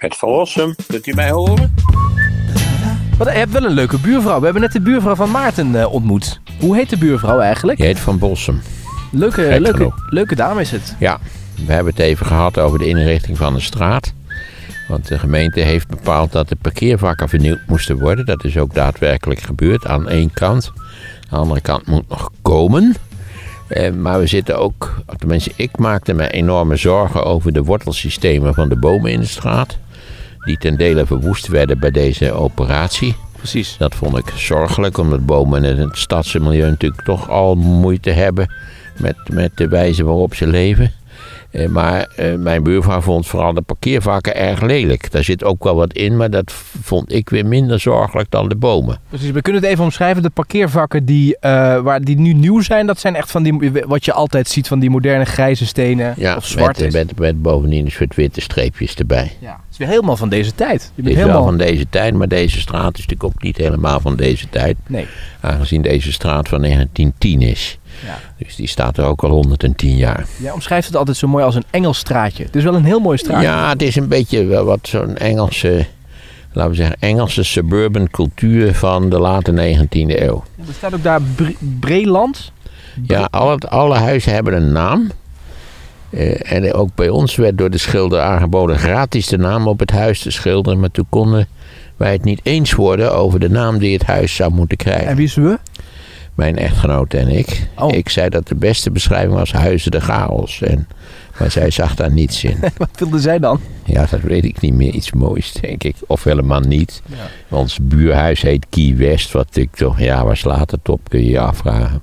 Het Verlossum, kunt u mij horen? Wat, je hebt wel een leuke buurvrouw. We hebben net de buurvrouw van Maarten eh, ontmoet. Hoe heet de buurvrouw eigenlijk? Je heet Van Bossum. Leuke, Gek leuke, genoeg. leuke dame is het. Ja, we hebben het even gehad over de inrichting van de straat. Want de gemeente heeft bepaald dat de parkeervakken vernieuwd moesten worden. Dat is ook daadwerkelijk gebeurd aan één kant. Aan de andere kant moet nog komen. Eh, maar we zitten ook, tenminste ik maakte me enorme zorgen over de wortelsystemen van de bomen in de straat. Die ten dele verwoest werden bij deze operatie. Precies. Dat vond ik zorgelijk, omdat bomen in het stadsmilieu natuurlijk toch al moeite hebben met, met de wijze waarop ze leven. Eh, maar eh, mijn buurvrouw vond vooral de parkeervakken erg lelijk. Daar zit ook wel wat in, maar dat vond ik weer minder zorgelijk dan de bomen. Precies. We kunnen het even omschrijven. De parkeervakken die, eh, waar, die nu nieuw zijn, dat zijn echt van die, wat je altijd ziet van die moderne grijze stenen. Ja, of zwart met, met, met bovendien een soort witte streepjes erbij. Ja. Het is weer helemaal van deze tijd. Je Het bent is helemaal... wel van deze tijd, maar deze straat is natuurlijk ook niet helemaal van deze tijd. Nee. Aangezien deze straat van 1910 is. Ja. Dus die staat er ook al 110 jaar. Jij omschrijft het altijd zo mooi als een Engels straatje. Het is wel een heel mooi straatje. Ja, het is een beetje wat zo'n Engelse, laten we zeggen, Engelse suburban cultuur van de late 19e eeuw. Er staat ook daar Bre- Breland. Ja, alle, alle huizen hebben een naam. Eh, en ook bij ons werd door de schilder aangeboden gratis de naam op het huis te schilderen. Maar toen konden wij het niet eens worden over de naam die het huis zou moeten krijgen. En wie is we? Mijn echtgenote en ik. Oh. Ik zei dat de beste beschrijving was Huizen de Chaos. En, maar zij zag daar niets in. Wat wilde zij dan? Ja, dat weet ik niet meer. Iets moois, denk ik. Of helemaal niet. Ja. Ons buurhuis heet Key West. Wat ik toch, ja, waar slaat het op, kun je je afvragen.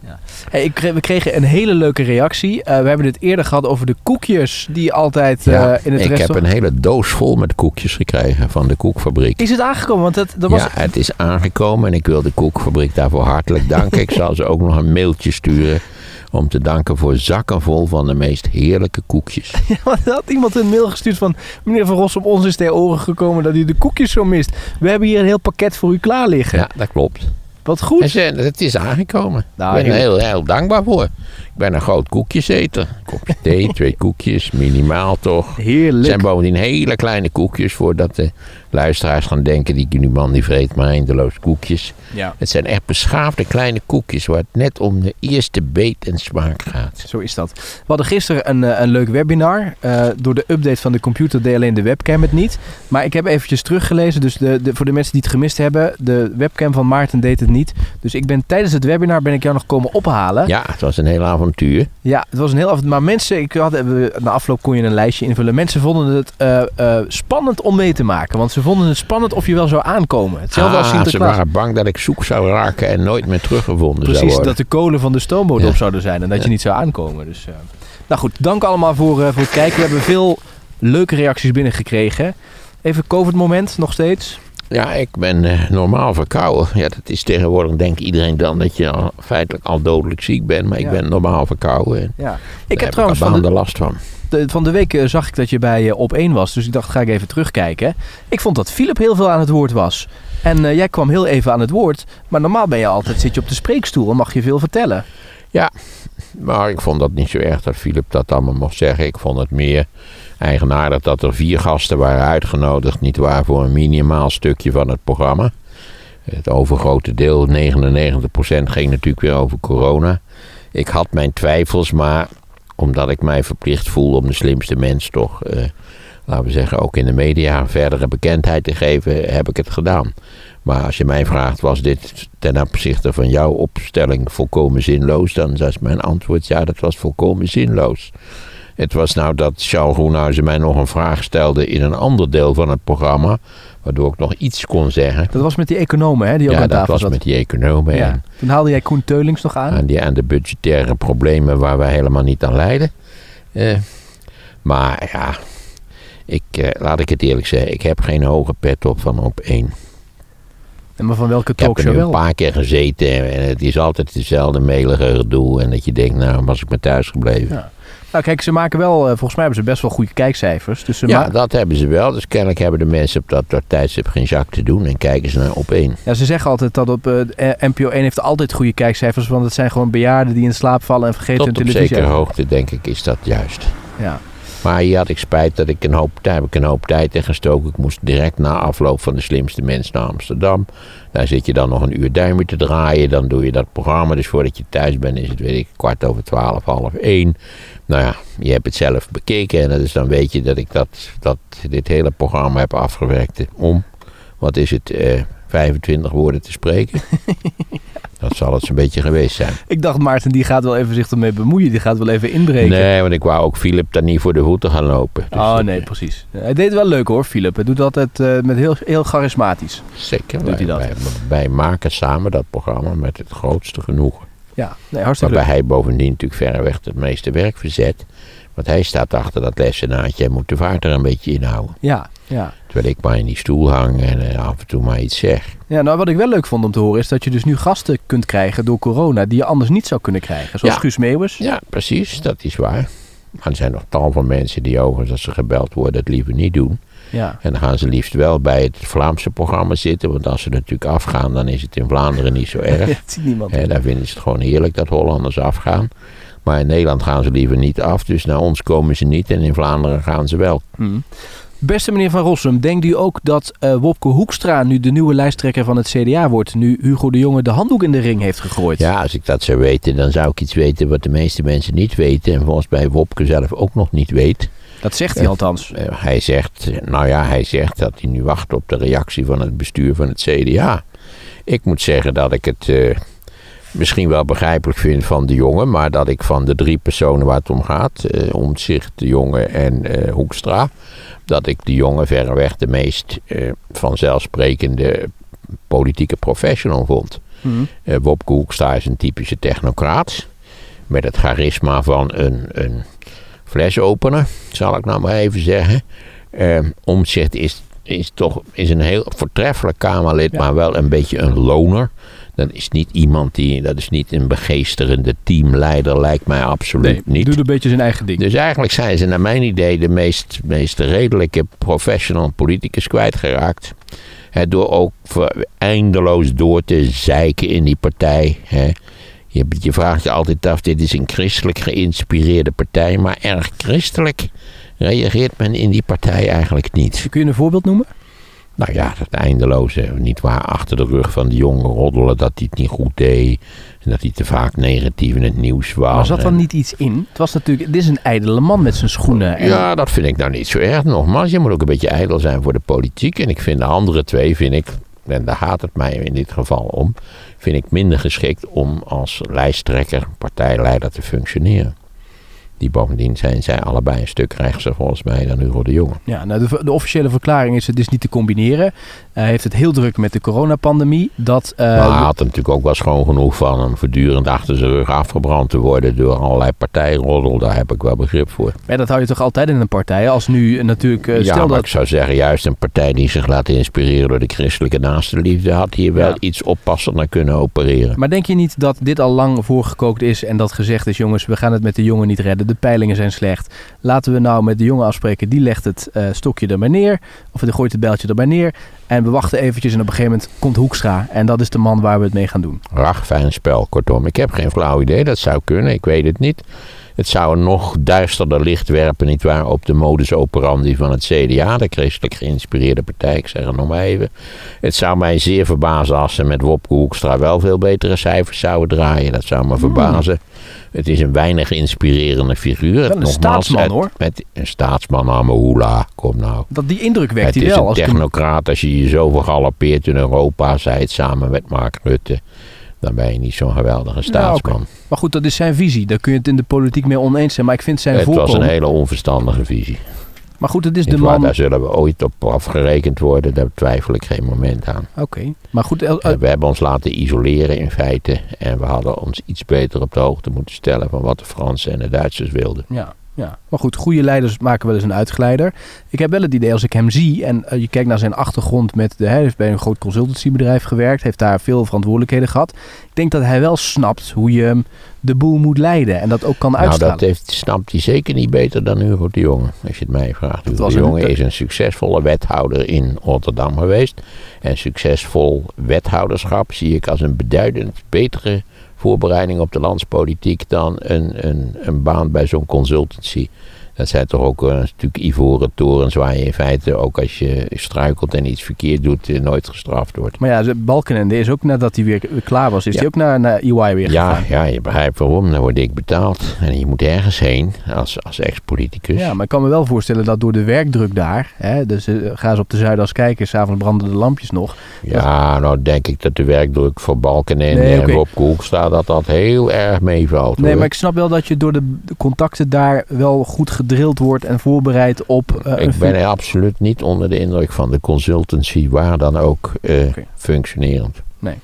Hey, kreeg, we kregen een hele leuke reactie. Eh, we hebben het eerder gehad over de koekjes die altijd eh, Ja, in het ik heb een hele doos vol met koekjes gekregen van de koekfabriek. Is het aangekomen? Want dat, dat was... Ja, het is aangekomen en ik wil de koekfabriek daarvoor hartelijk danken. ik zal ze ook nog een mailtje sturen om te danken voor zakken vol van de meest heerlijke koekjes. Want er had iemand een mail gestuurd van... Meneer Van Ros, op ons is ter oren gekomen dat u de koekjes zo mist. We hebben hier een heel pakket voor u klaar liggen. Ja, dat klopt. Wat En goed. ze, het is aangekomen. Nou, ik ben er heel, heel dankbaar voor. Ik ben een groot koekjeseter. Kopje thee, twee koekjes, minimaal toch. Het Heerlijk. zijn bovendien hele kleine koekjes voordat de luisteraars gaan denken... die die man die vreet maar eindeloos koekjes. Ja, Het zijn echt beschaafde kleine koekjes waar het net om de eerste beet en smaak gaat. zo is dat. We hadden gisteren een, eh, een leuk webinar. Eh, door de update van de computer deed alleen de webcam het niet. Maar ik heb eventjes teruggelezen. Dus de, de, voor de mensen die het gemist hebben. De webcam van Maarten deed het niet. Dus ik ben tijdens het webinar ben ik jou nog komen ophalen. Ja, het was een heel avontuur. Ja, het was een heel af. Maar mensen, ik had, we- na afloop kon je een lijstje invullen. Mensen vonden het eh, eh, spannend om mee te maken. Want ze vonden het spannend of je wel zou aankomen. Hetzelfde als Ah, ze Sinterklaas. waren bang dat ik zoek zou raken en nooit meer teruggevonden zou Precies, worden. dat de kolen van de stoomboot Ja. op zouden zijn en dat je niet zou aankomen. Dus, eh. Nou goed, dank allemaal voor, voor het kijken. We hebben veel leuke reacties binnengekregen. Even COVID-moment nog steeds. Ja, ik ben eh, normaal verkouden. Ja, dat is tegenwoordig denk iedereen dan dat je al, feitelijk al dodelijk ziek bent. Maar Ja. ik ben normaal verkouden. En Ja. Ik heb trouwens van de, last van. de- van de week eh, zag ik dat je bij eh, Op 1 was. Dus ik dacht, ga ik even terugkijken. Ik vond dat Philip heel veel aan het woord was. En jij kwam heel even aan het woord. Maar normaal ben je altijd, zit je op de spreekstoel en mag je veel vertellen. Maar ik vond dat niet zo erg dat Philip dat allemaal mocht zeggen. Ik vond het meer eigenaardig dat er vier gasten waren uitgenodigd. Niet waar voor een minimaal stukje van het programma. Het overgrote deel, 99%, ging natuurlijk weer over corona. Ik had mijn twijfels, maar omdat ik mij verplicht voel om de slimste mens toch, eh, laten we zeggen, ook in de media verdere bekendheid te geven, heb ik het gedaan. Maar als je mij vraagt, was dit ten opzichte van jouw opstelling volkomen zinloos? Dan is mijn antwoord ja, dat was volkomen zinloos. Het was nou dat Charles Groenhuizen mij nog een vraag stelde in een ander deel van het programma. Waardoor ik nog iets kon zeggen. Dat was met die economen hè, die ook Ja, aan dat tafel was zat. met die economen ja. en Toen haalde jij Koen Teulings nog aan. aan, die, aan de budgettaire problemen waar wij helemaal niet aan lijden. Eh, maar ja, ik, eh, laat ik het eerlijk zeggen, ik heb geen hoge pet op van op één. En maar van welke Ik heb er talkshow nu een wel? paar keer gezeten en het is altijd dezelfde melige gedoe. En dat je denkt, nou was ik maar thuis gebleven. Ja. Nou kijk, ze maken wel, eh, volgens mij hebben ze best wel goede kijkcijfers. Dus ze Ja, dat hebben ze wel. Dus kennelijk hebben de mensen op dat, dat tijdstip geen zak te doen en kijken ze naar op één. ja, ze zeggen altijd dat op eh, NPO 1 heeft altijd goede kijkcijfers. Want het zijn gewoon bejaarden die in slaap vallen en vergeten Tot hun op televisie. zekere uit- hoogte denk ik is dat juist. Ja. Maar hier had ik spijt dat ik een hoop, daar heb ik een hoop tijd in gestoken. Ik moest direct na afloop van de slimste mens naar Amsterdam. Daar zit je dan nog een uur duimen te draaien. Dan doe je dat programma. Dus voordat je thuis bent is het weet ik kwart over twaalf, half één. Nou ja, je hebt het zelf bekeken. En dus dan weet je dat ik dat, dat dit hele programma heb afgewerkt om, wat is het, eh, 25 woorden te spreken. Dat zal het zo'n beetje geweest zijn. Ik dacht, Maarten, die gaat wel even zich ermee bemoeien. Die gaat wel even inbreken. Nee, want ik wou ook Philip daar niet voor de voeten gaan lopen. Dus oh nee, precies. Hij deed het wel leuk hoor, Philip. Hij doet altijd eh, met heel, heel charismatisch. Zeker. Doet hij wij, dat? Wij, wij maken samen dat programma met het grootste genoegen. Ja, nee, hartstikke Waarbij leuk. hij bovendien natuurlijk verreweg het meeste werk verzet. Want hij staat achter dat lessenaartje en moet de vaart er een beetje inhouden. Ja, ja. Terwijl ik maar in die stoel hang en eh, af en toe maar iets zeg. ja, nou wat ik wel leuk vond om te horen is dat je dus nu gasten kunt krijgen door corona die je anders niet zou kunnen krijgen. Zoals Ja. Guus Meeuwis. Ja, precies, dat is waar. Maar er zijn nog tal van mensen die overigens als ze gebeld worden het liever niet doen. Ja. En dan gaan ze liefst wel bij het Vlaamse programma zitten. Want als ze natuurlijk afgaan, dan is het in Vlaanderen niet zo erg. dat ziet niemand. Daar vinden ze het gewoon heerlijk dat Hollanders afgaan. Maar in Nederland gaan ze liever niet af. Dus naar ons komen ze niet. En in Vlaanderen gaan ze wel. Hm. Beste meneer Van Rossum, denkt u ook dat eh, Wopke Hoekstra nu de nieuwe lijsttrekker van het CDA wordt? Nu Hugo de Jonge de handdoek in de ring heeft gegooid. Ja, als ik dat zou weten, dan zou ik iets weten wat de meeste mensen niet weten. En volgens mij Wopke zelf ook nog niet weet. Dat zegt hij Ja. althans. Eh, hij zegt, nou ja, hij zegt dat hij nu wacht op de reactie van het bestuur van het CDA. Ik moet zeggen dat ik het eh, misschien wel begrijpelijk vind van de jongen, maar dat ik van de drie personen waar het om gaat, eh Omtzigt, de jongen en eh, Hoekstra, dat ik de jongen verreweg de meest eh, vanzelfsprekende politieke professional vond. Eh, Wopke Hoekstra is een typische technocraat. Met het charisma van een, een flesopener, zal ik nou maar even zeggen. Eh, Omtzigt is, is toch is een heel voortreffelijk Kamerlid, Ja. maar wel een beetje een loner. Dat is niet iemand die, dat is niet een begeesterende teamleider, lijkt mij absoluut Nee, niet. doet een beetje zijn eigen ding. Dus eigenlijk zijn ze naar mijn idee de meest, meest redelijke professional politicus kwijtgeraakt. Door ook eindeloos door te zeiken in die partij. Hè. Je, je vraagt je altijd af, dit is een christelijk geïnspireerde partij, maar erg christelijk reageert men in die partij eigenlijk niet. Kun je een voorbeeld noemen? Nou ja, dat eindeloze, niet waar, achter de rug van de jongen roddelen dat hij het niet goed deed. En dat hij te vaak negatief in het nieuws was. Maar zat er En- niet iets in? Het was natuurlijk, dit is een ijdele man met zijn schoenen. En Ja, dat vind ik nou niet zo erg. Nogmaals, je moet ook een beetje ijdel zijn voor de politiek. En ik vind de andere twee, vind ik, en daar gaat het mij in dit geval om, vind ik minder geschikt om als lijsttrekker, partijleider te functioneren. Die bovendien zijn zij allebei een stuk rechtser volgens mij dan Hugo de Jonge. Ja, nou de, de officiële verklaring is het is niet te combineren. Hij heeft het heel druk met de coronapandemie. Dat, eh, maar hij had er natuurlijk ook wel schoon genoeg van om voortdurend achter zijn rug afgebrand te worden door allerlei partijroddel. Daar heb ik wel begrip voor. ja, dat hou je toch altijd in een partij. Als nu natuurlijk, eh, ja, stel maar dat... ik zou zeggen, juist een partij die zich laat inspireren door de christelijke naastenliefde, had hier wel Ja. iets oppassender kunnen opereren. Maar denk je niet dat dit al lang voorgekookt is en dat gezegd is, jongens, we gaan het met de jongen niet redden. De peilingen zijn slecht. Laten we nou met de jongen afspreken, die legt het eh, stokje erbij neer. Of die gooit het bijltje erbij neer. En we wachten eventjes en op een gegeven moment komt Hoekstra. En dat is de man waar we het mee gaan doen. Rach, fijn spel, kortom. Ik heb geen flauw idee, dat zou kunnen, ik weet het niet. Het zou een nog duisterder licht werpen, nietwaar, op de modus operandi van het CDA, de christelijk geïnspireerde partij, ik zeg het nog maar even. Het zou mij zeer verbazen als ze met Wopke Hoekstra wel veel betere cijfers zouden draaien, dat zou me verbazen. Het is een weinig inspirerende figuur. Wel een Nogmaals, staatsman, het- hoor. Met een staatsman, arme hoela, kom nou. Dat die indruk wekt Het hij is wel. een Als ik hem- technocraat. Als je je zo vergalopeert in Europa, zij het samen met Mark Rutte, dan ben je niet zo'n geweldige staatsman. Maar goed, dat is zijn visie. Daar kun je het in de politiek mee oneens zijn. Maar ik vind zijn het was voorkomen... een hele onverstandige visie. Maar goed, het is de waar, man... Daar zullen we ooit op afgerekend worden, daar twijfel ik geen moment aan. Oké. Maar goed, we hebben ons laten isoleren in feite en we hadden ons iets beter op de hoogte moeten stellen van wat de Fransen en de Duitsers wilden. Ja, ja, maar goed, goede leiders maken wel eens een uitgeleider. Ik heb wel het idee, als ik hem zie en eh, je kijkt naar zijn achtergrond met de, hij heeft bij een groot consultancybedrijf gewerkt, heeft daar veel verantwoordelijkheden gehad. Ik denk dat hij wel snapt hoe je de boel moet leiden en dat ook kan Nou, uitstralen. dat heeft, snapt hij zeker niet beter dan Hugo de Jonge, als je het mij vraagt. Hugo de een- Jonge is een succesvolle wethouder in Rotterdam geweest. En succesvol wethouderschap zie ik als een beduidend betere voorbereiding op de landspolitiek dan een, een, een baan bij zo'n consultancy. Dat zijn toch ook uh, natuurlijk ivoren torens waar je in feite ook als je struikelt en iets verkeerd doet, uh, nooit gestraft wordt. Maar ja, Balkenende is ook nadat hij weer klaar was, is hij ook naar, naar EY weer ja, gegaan. Ja, je begrijpt waarom. Dan word ik betaald. En je moet ergens heen als, als ex-politicus. Ja, maar ik kan me wel voorstellen dat door de werkdruk daar, hè, dus uh, gaan ze op de Zuidas kijken, s'avonds branden de lampjes nog. Ja, dat... nou denk ik dat de werkdruk voor Balkenende Nee, en. Rob Koekstra dat dat heel erg meevalt. Nee, hoor. maar ik snap wel dat je door de, de contacten daar wel goed gedrild wordt en voorbereid op eh, Ik ben absoluut niet onder de indruk van de consultancy, waar dan ook eh, functionerend. Nee,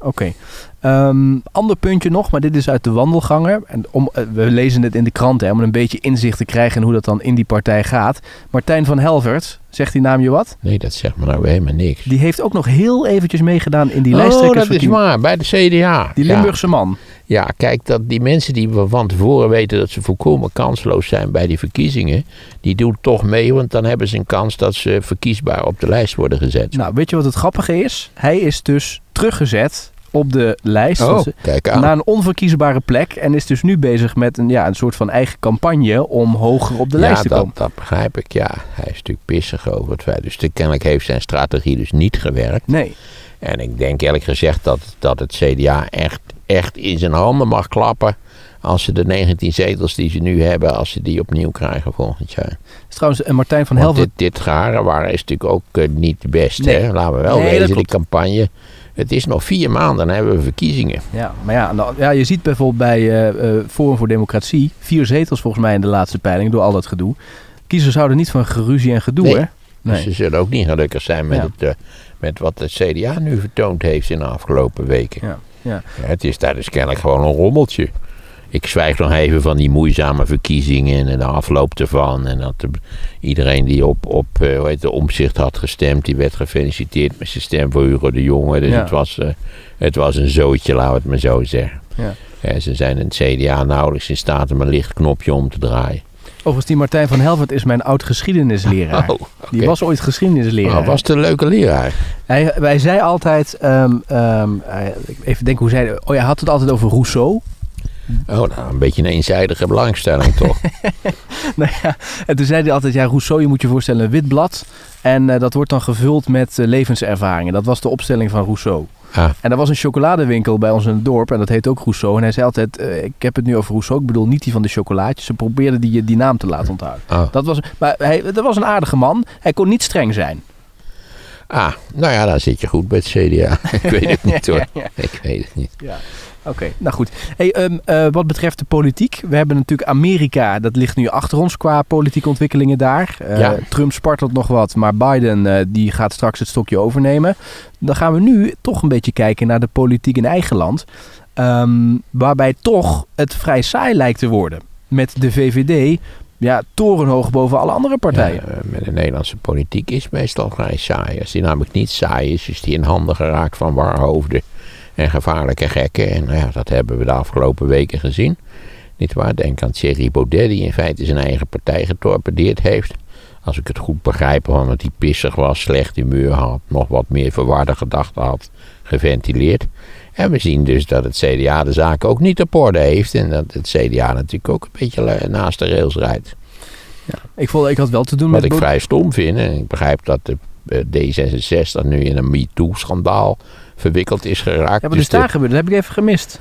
oké. Ehm, ander puntje nog, maar dit is uit de wandelganger. En om, eh, we lezen het in de krant hè, om een beetje inzicht te krijgen in hoe dat dan in die partij gaat. Martijn van Helvert, zegt die naam je wat? Nee, dat zegt me nou helemaal niks. Die heeft ook nog heel eventjes meegedaan in die oh, dat is waar, bij de CDA. Die Ja. Limburgse man. Ja, kijk, dat die mensen die we van tevoren weten dat ze volkomen kansloos zijn bij die verkiezingen, die doen toch mee, want dan hebben ze een kans dat ze verkiesbaar op de lijst worden gezet. Nou, weet je wat het grappige is? Hij is dus teruggezet op de lijst. oh, aan. Naar een onverkiesbare plek. En is dus nu bezig met een, ja, een soort van eigen campagne om hoger op de lijst te dat, komen. dat begrijp ik, ja. Hij is natuurlijk pissig over het feit. Dus kennelijk heeft zijn strategie dus niet gewerkt. Nee. En ik denk eerlijk gezegd dat, dat het CDA echt, echt in zijn handen mag klappen. Als ze de 19 zetels die ze nu hebben, als ze die opnieuw krijgen volgend jaar. Trouwens, en Martijn van Helvert. dit, dit waren is natuurlijk ook eh, niet de beste. Nee. Hè? Laten we wel Nee, dat wezen, die campagne. Het is nog vier maanden, dan hebben we verkiezingen. Ja, maar ja, nou, ja, je ziet bijvoorbeeld bij eh, Forum voor Democratie vier zetels volgens mij in de laatste peiling door al dat gedoe. Kiezers houden niet van geruzie en gedoe, Nee. hè? Dus Nee. ze zullen ook niet gelukkig zijn met, Ja. het, eh, met wat het CDA nu vertoond heeft in de afgelopen weken. Ja. Ja, het is daar dus kennelijk gewoon een rommeltje. Ik zwijg nog even van die moeizame verkiezingen en de afloop ervan. En dat de- iedereen die op, op eh, hoe heet de omzicht had gestemd, die werd gefeliciteerd met zijn stem voor Hugo de Jonge. Dus Ja. het, was, eh, het was een zootje, laten we het maar zo zeggen. Ja. Ze zijn in het CDA nauwelijks in staat om een licht knopje om te draaien. Overigens, die Martijn van Helvert is mijn oud geschiedenisleraar. Oh, Die was ooit geschiedenisleraar. Oh, was een leuke leraar? Hij, wij zei altijd, ehm, hij- even denken hoe zei hij, oh ja, hij had het altijd over Rousseau. Oh, nou, een beetje een eenzijdige belangstelling toch? nou ja, en toen zei hij altijd, ja, Rousseau, je moet je voorstellen, een wit blad. En eh, dat wordt dan gevuld met eh, levenservaringen. Dat was de opstelling van Rousseau. Ah. En er was een chocoladewinkel bij ons in het dorp en dat heet ook Rousseau. En hij zei altijd, eh, ik heb het nu over Rousseau, ik bedoel niet die van de chocolaatjes. Ze probeerden die, die naam te laten onthouden. Oh. Dat was, maar hij, dat was een aardige man. Hij kon niet streng zijn. Ah, nou ja, dan zit je goed bij het CDA. Ik weet het niet hoor. Ja. Ik weet het niet. Oké, nou goed. Hey, ehm, eh, wat betreft de politiek. We hebben natuurlijk Amerika, dat ligt nu achter ons qua politieke ontwikkelingen daar. Eh, Ja. Trump spartelt nog wat, maar Biden eh, die gaat straks het stokje overnemen. Dan gaan we nu toch een beetje kijken naar de politiek in eigen land. Ehm, waarbij toch het vrij saai lijkt te worden. Met de VVD ja, torenhoog boven alle andere partijen. Ja, met de Nederlandse politiek is meestal vrij saai. Als die namelijk niet saai is, is die in handen geraakt van warhoofden en gevaarlijke gekken. En nou ja, dat hebben we de afgelopen weken gezien. Niet waar? Denk aan Thierry Baudet, die in feite zijn eigen partij getorpedeerd heeft. Als ik het goed begrijp, omdat hij pissig was, slecht humeur had, nog wat meer verwarde gedachten had geventileerd. En we zien dus dat het CDA de zaak ook niet op orde heeft. En dat het CDA natuurlijk ook een beetje naast de rails rijdt. Ik, vond, ik had wel te doen Wat met... ik Bo- vrij stom vind. En ik begrijp dat de eh, D66 nu in een MeToo-schandaal verwikkeld is geraakt. Ja, wat Dus is daar de- gebeurd? Dat heb ik even gemist.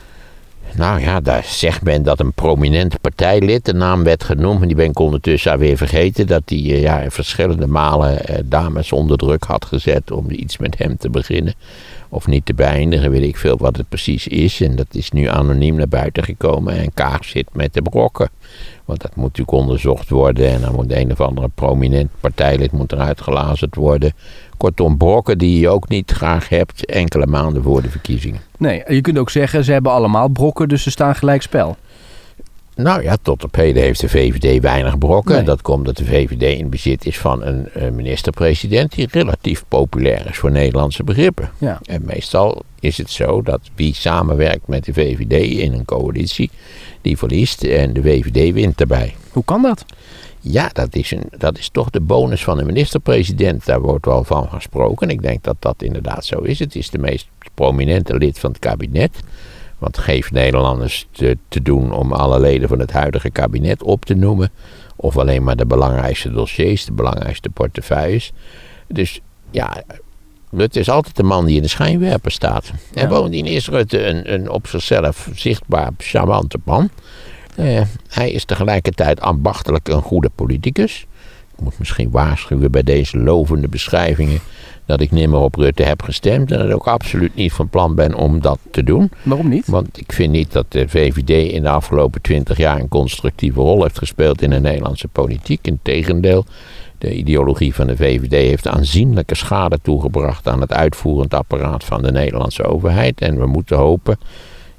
nou ja, daar zegt men dat een prominent partijlid, de naam werd genoemd, en die ben ik ondertussen alweer vergeten, dat hij eh, ja, verschillende malen eh, dames onder druk had gezet om iets met hem te beginnen. Of niet te beëindigen, weet ik veel wat het precies is. En dat is nu anoniem naar buiten gekomen. En Kaag zit met de brokken. Want dat moet natuurlijk onderzocht worden. En dan moet een of andere prominent partijlid moet eruit gelazerd worden. Kortom, brokken die je ook niet graag hebt enkele maanden voor de verkiezingen. Nee, je kunt ook zeggen, ze hebben allemaal brokken, dus ze staan gelijk spel. Nou ja, tot op heden heeft de VVD weinig brokken. Nee. Dat komt dat de VVD in bezit is van een minister-president die relatief populair is voor Nederlandse begrippen. Ja. En meestal is het zo dat wie samenwerkt met de VVD in een coalitie, die verliest en de VVD wint daarbij. Hoe kan dat? Ja, dat is, een, dat is toch de bonus van de minister-president. Daar wordt wel van gesproken. Ik denk dat dat inderdaad zo is. Het is de meest prominente lid van het kabinet. Want geeft Nederlanders te, te doen om alle leden van het huidige kabinet op te noemen. Of alleen maar de belangrijkste dossiers, de belangrijkste portefeuilles. Dus ja, Rutte is altijd de man die in de schijnwerper staat. En Ja. bovendien is Rutte een, een op zichzelf zichtbaar charmante man. Eh, hij is tegelijkertijd ambachtelijk een goede politicus. Ik moet misschien waarschuwen bij deze lovende beschrijvingen dat ik nimmer op Rutte heb gestemd en dat ik ook absoluut niet van plan ben om dat te doen. Waarom niet? Want ik vind niet dat de VVD in de afgelopen twintig jaar een constructieve rol heeft gespeeld in de Nederlandse politiek. Integendeel, de ideologie van de VVD heeft aanzienlijke schade toegebracht aan het uitvoerend apparaat van de Nederlandse overheid. En we moeten hopen,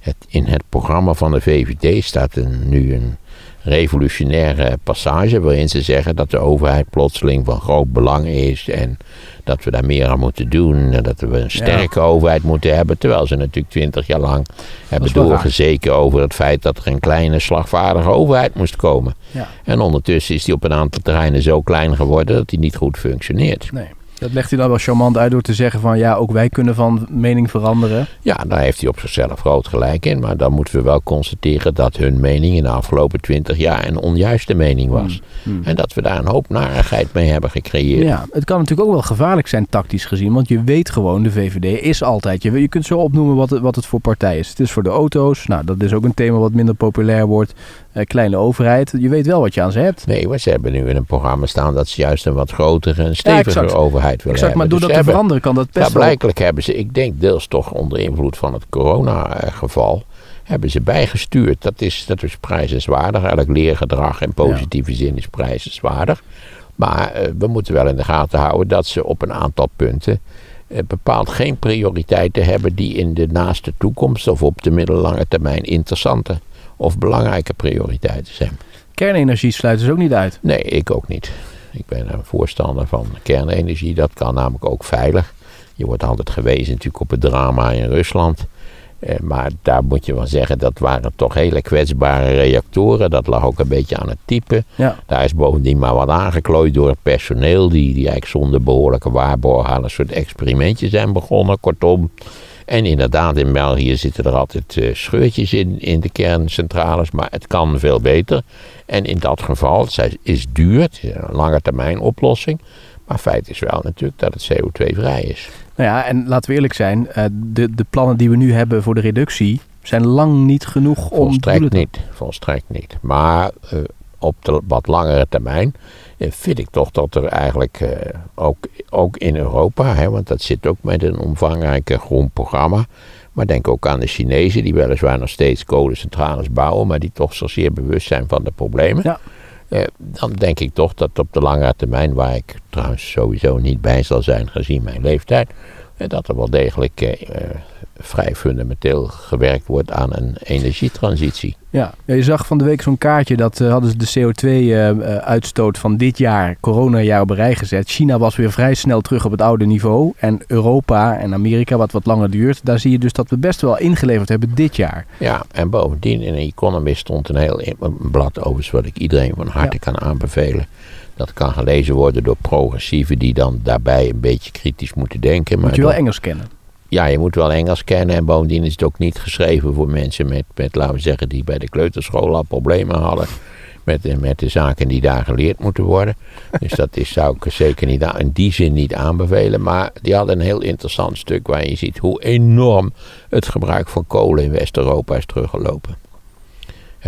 het, in het programma van de VVD staat een, nu een revolutionaire passage waarin ze zeggen dat de overheid plotseling van groot belang is en dat we daar meer aan moeten doen en dat we een sterke overheid moeten hebben, terwijl ze natuurlijk twintig jaar lang hebben raar. doorgezeken over het feit dat er een kleine slagvaardige overheid moest komen. Ja. En ondertussen is die op een aantal terreinen zo klein geworden dat die niet goed functioneert. Nee. Dat legt hij dan wel charmant uit door te zeggen van ja, ook wij kunnen van mening veranderen. Ja, daar heeft hij op zichzelf groot gelijk in. Maar dan moeten we wel constateren dat hun mening in de afgelopen twintig jaar een onjuiste mening was. Hmm. En dat we daar een hoop narigheid mee hebben gecreëerd. Ja, het kan natuurlijk ook wel gevaarlijk zijn tactisch gezien. Want je weet gewoon, de VVD is altijd. Je, je kunt zo opnoemen wat het, wat het voor partij is. Het is voor de auto's. Nou, dat is ook een thema wat minder populair wordt. Eh, kleine overheid. Je weet wel wat je aan ze hebt. Nee, maar ze hebben nu in een programma staan dat ze juist een wat grotere en stevigere overheid willen Exact, maar hebben. door dat te hebben- veranderen kan dat best Ja, blijkelijk hebben ze, ik denk deels toch onder invloed van het corona-geval, hebben ze bijgestuurd. Dat is, dat is prijzenswaardig. Elk leergedrag in positieve zin is prijzenswaardig. Maar eh, we moeten wel in de gaten houden dat ze op een aantal punten eh, bepaald geen prioriteiten hebben die in de naaste toekomst of op de middellange termijn interessante of belangrijke prioriteiten zijn. Kernenergie sluiten ze ook niet uit. Nee, ik ook niet. Ik ben een voorstander van kernenergie. Dat kan namelijk ook veilig. Je wordt altijd gewezen natuurlijk op het drama in Rusland. Eh, maar daar moet je wel zeggen, dat waren toch hele kwetsbare reactoren. Dat lag ook een beetje aan het type. Ja. Daar is bovendien maar wat aangeklooid door het personeel. Die, die eigenlijk zonder behoorlijke waarborg aan een soort experimentje zijn begonnen. Kortom. En inderdaad, in België zitten er altijd eh, scheurtjes in, in de kerncentrales. Maar het kan veel beter. En in dat geval, het is- duur. Het is een lange termijn oplossing. Maar feit is wel natuurlijk dat het CO2-vrij is. Nou ja, en laten we eerlijk zijn. eh, de, de plannen die we nu hebben voor de reductie zijn lang niet genoeg om Volstrekt te- niet. Volstrekt niet. Maar eh, op de wat langere termijn vind ik toch dat er eigenlijk eh, ook, ook in Europa, hè, want dat zit ook met een omvangrijk eh, groen programma. Maar denk ook aan de Chinezen, die weliswaar nog steeds kolencentrales bouwen, maar die toch zo zeer bewust zijn van de problemen. Ja. Eh, dan denk ik toch dat op de langere termijn, waar ik trouwens sowieso niet bij zal zijn gezien mijn leeftijd, eh, dat er wel degelijk eh, eh, vrij fundamenteel gewerkt wordt aan een energietransitie. Ja. Je zag van de week zo'n kaartje dat eh, hadden ze de CO2-uitstoot van dit jaar, coronajaar, op rij gezet. China was weer vrij snel terug op het oude niveau. En Europa en Amerika, wat wat langer duurt, daar zie je dus dat we best wel ingeleverd hebben dit jaar. Ja, en bovendien in Economist stond een heel blad overigens wat ik iedereen van harte kan aanbevelen. Dat kan gelezen worden door progressieven die dan daarbij een beetje kritisch moeten denken. Maar Moet je wel Engels kennen. ja, je moet wel Engels kennen en bovendien is het ook niet geschreven voor mensen met, met laten we zeggen, die bij de kleuterschool al problemen hadden. Met, de- met de zaken die daar geleerd moeten worden. Dus dat is, zou ik zeker niet aan- in die zin niet aanbevelen. Maar die hadden een heel interessant stuk waar je ziet hoe enorm het gebruik van kolen in West-Europa is teruggelopen.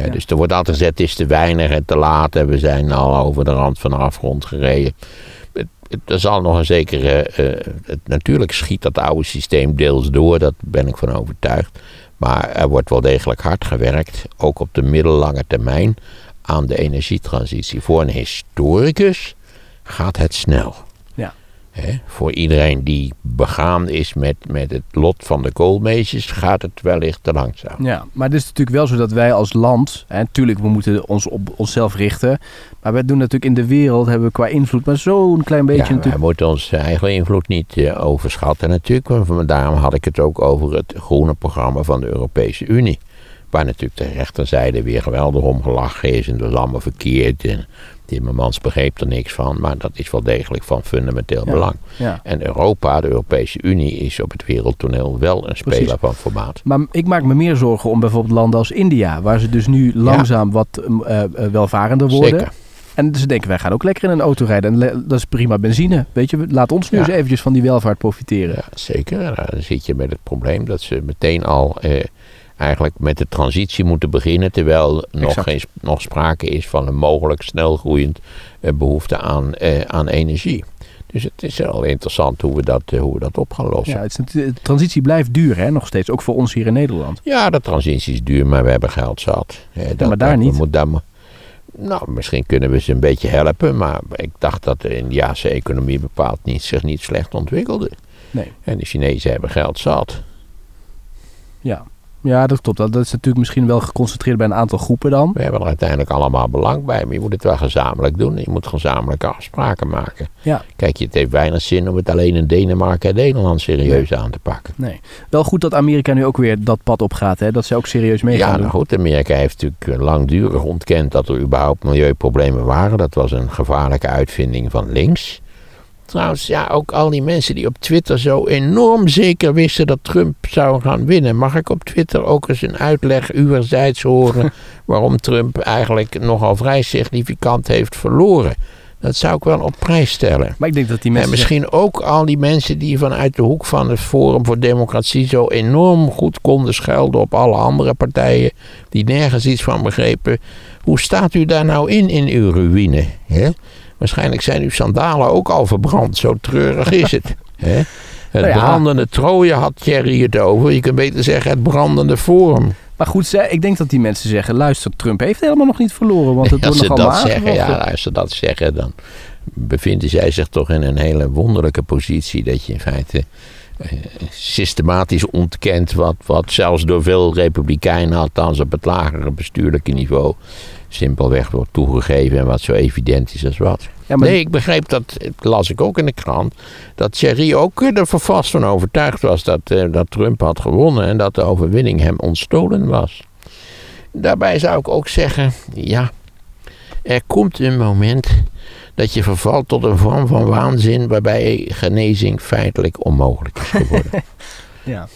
Ja. Dus er wordt altijd gezegd, het is te weinig en te laat en we zijn al over de rand van de afgrond gereden. Het- het- Er zal nog een zekere. eh, het, natuurlijk schiet dat oude systeem deels door, daar ben ik van overtuigd. Maar er wordt wel degelijk hard gewerkt, ook op de middellange termijn, aan de energietransitie. Voor een historicus gaat het snel. Voor iedereen die begaan is met, met het lot van de koolmeisjes, gaat het wellicht te langzaam. Ja, maar het is natuurlijk wel zo dat wij als land, en natuurlijk we moeten ons op onszelf richten, maar wij doen natuurlijk in de wereld, hebben we qua invloed maar zo'n klein beetje ja, wij natuurlijk. moeten onze eigen invloed niet eh, overschatten natuurlijk. Want daarom had ik het ook over het groene programma van de Europese Unie. Waar natuurlijk de rechterzijde weer geweldig om gelachen is. En dat is allemaal verkeerd. En Timmermans begreep er niks van. Maar dat is wel degelijk van fundamenteel Ja. belang. Ja. En Europa, de Europese Unie, is op het wereldtoneel wel een speler Precies. van formaat. Maar ik maak me meer zorgen om bijvoorbeeld landen als India, waar ze dus nu langzaam wat eh, eh, welvarender worden. Zeker. En ze denken, wij gaan ook lekker in een auto rijden. En dat is prima benzine. Weet je, laat ons nu Ja. eens eventjes van die welvaart profiteren. Ja, zeker. Dan zit je met het probleem dat ze meteen al eh, eigenlijk met de transitie moeten beginnen. Terwijl nog, geen, nog sprake is van een mogelijk snelgroeiend eh, behoefte aan, eh, aan energie. Dus het is wel interessant hoe we dat, eh, hoe we dat op gaan lossen. Ja, het is, de transitie blijft duur, hè, nog steeds. Ook voor ons hier in Nederland. Ja, de transitie is duur, maar we hebben geld zat. Eh, dat- maar daar dat- niet. moet- daar mo- nou, misschien kunnen we ze een beetje helpen, maar ik dacht dat de Indiase economie bepaald niet, zich niet slecht ontwikkelde. Nee. En de Chinezen hebben geld zat. Ja, ja dat klopt. Dat, is natuurlijk misschien wel geconcentreerd bij een aantal groepen dan. We hebben er uiteindelijk allemaal belang bij, maar je moet het wel gezamenlijk doen. Je moet gezamenlijke afspraken maken. Ja. Kijk, het heeft weinig zin om het alleen in Denemarken en Nederland serieus aan te pakken. Nee. Wel goed dat Amerika nu ook weer dat pad opgaat. Hè? Dat ze ook serieus mee Ja, gaan nou doen. goed, Amerika heeft natuurlijk eh, langdurig ontkend dat er überhaupt milieuproblemen waren. Dat was een gevaarlijke uitvinding van links. Trouwens, ja, ook al die mensen die op Twitter zo enorm zeker wisten dat Trump zou gaan winnen. Mag ik op Twitter ook eens een uitleg uwerzijds horen waarom Trump eigenlijk nogal vrij significant heeft verloren? Dat zou ik wel op prijs stellen. Maar ik denk dat die En mensen... misschien ook al die mensen die vanuit de hoek van het Forum voor Democratie zo enorm goed konden schelden op alle andere partijen die nergens iets van begrepen. Hoe staat u daar nou in in uw ruïne? Hè? Waarschijnlijk zijn uw sandalen ook al verbrand, zo treurig is het. Het Nou ja. brandende Troje had Thierry het over. Je kunt beter zeggen het brandende Forum. Maar goed, ik denk dat die mensen zeggen... luister, Trump heeft helemaal nog niet verloren. Want het Als wordt ze nog dat zeggen, ja, als ze dat zeggen, dan bevinden zij zich toch in een hele wonderlijke positie. Dat je in feite systematisch ontkent wat, wat zelfs door veel republikeinen, althans op het lagere bestuurlijke niveau, simpelweg wordt toegegeven en wat zo evident is als wat. Ja, maar Nee, ik begreep dat, dat las ik ook in de krant, dat Thierry ook er vast van overtuigd was dat, eh, dat Trump had gewonnen en dat de overwinning hem ontstolen was. Daarbij zou ik ook zeggen, ja, er komt een moment dat je vervalt tot een vorm van waanzin waarbij genezing feitelijk onmogelijk is geworden. Ja.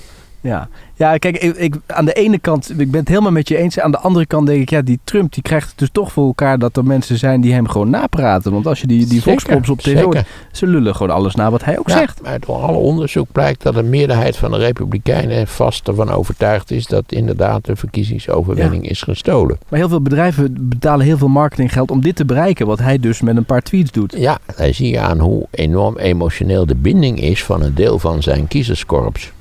Ja. ja, kijk, ik, ik, aan de ene kant, ik ben het helemaal met je eens. Aan de andere kant denk ik, ja, die Trump die krijgt het dus toch voor elkaar dat er mensen zijn die hem gewoon napraten. Want als je die, die Vox-pops op tv hoort, ze lullen gewoon alles na wat hij ook Ja, zegt. maar door alle onderzoek blijkt dat de meerderheid van de Republikeinen vast ervan overtuigd is dat inderdaad de verkiezingsoverwinning is gestolen. Maar heel veel bedrijven betalen heel veel marketinggeld om dit te bereiken. Wat hij dus met een paar tweets doet. Ja, daar zie je aan hoe enorm emotioneel de binding is van een deel van zijn kiezerskorps.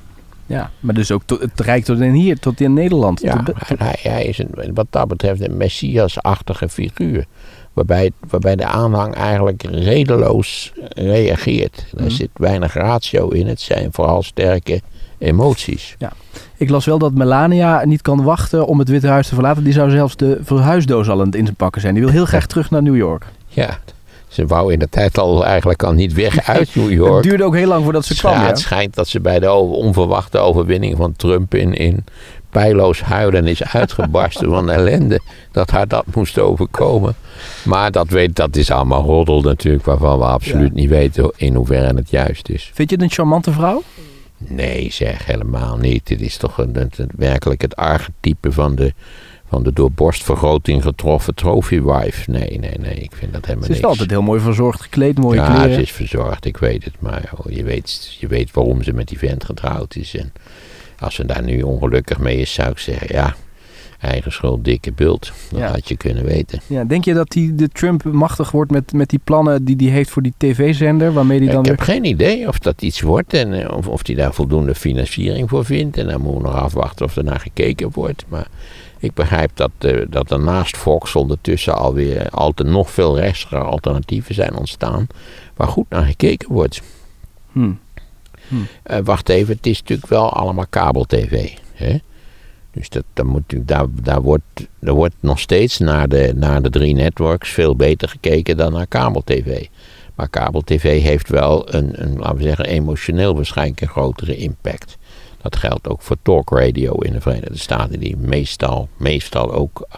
Ja, maar dus ook tot, het reikt tot in hier, tot in Nederland. Ja, Tot- hij, hij is een, wat dat betreft een messias-achtige figuur. Waarbij, waarbij de aanhang eigenlijk redeloos reageert. Er Mhm. zit weinig ratio in. Het zijn vooral sterke emoties. Ik las wel dat Melania niet kan wachten om het Witte Huis te verlaten. Die zou zelfs de verhuisdoos al aan het inpakken zijn. Die wil heel graag terug naar New York. Ja, ze wou in de tijd al eigenlijk al niet weg uit New York. Het duurde ook heel lang voordat ze kwam. Ja, het schijnt dat ze bij de onverwachte overwinning van Trump in, in pijloos huilen is uitgebarsten van ellende. Dat haar dat moest overkomen. Maar dat, weet, dat is allemaal roddel natuurlijk, waarvan we absoluut Ja. niet weten in hoeverre het juist is. Vind je het een charmante vrouw? Nee, zeg helemaal niet. Dit is toch een, het- werkelijk het archetype van de, van de door borstvergroting getroffen trophy wife. Nee, nee, nee, ik vind dat helemaal Ze is niks. altijd heel mooi verzorgd gekleed, mooie ja, kleren. ze is verzorgd, ik weet het. Maar oh, je, weet, je weet waarom ze met die vent getrouwd is. En als ze daar nu ongelukkig mee is, zou ik zeggen, ja, eigen schuld, dikke bult. Dat Ja. had je kunnen weten. Ja, denk je dat die, de Trump machtig wordt met, met die plannen die hij heeft voor die tv-zender? Waarmee hij dan ik weer... heb geen idee of dat iets wordt en eh, of, of hij daar voldoende financiering voor vindt. En dan moeten we nog afwachten of er naar gekeken wordt. Maar ik begrijp dat, eh, dat er naast Fox ondertussen alweer altijd nog veel rechtse alternatieven zijn ontstaan. Waar goed naar gekeken wordt. Hm. Eh, wacht even, het is natuurlijk wel allemaal kabel-tv. Hè? Dus dat, dat moet, daar, daar, wordt, er wordt nog steeds naar de, naar de drie networks veel beter gekeken dan naar kabel-tv. Maar kabel-tv heeft wel een, een, laten we zeggen, emotioneel waarschijnlijk een grotere impact. Dat geldt ook voor talkradio in de Verenigde Staten, die meestal, meestal ook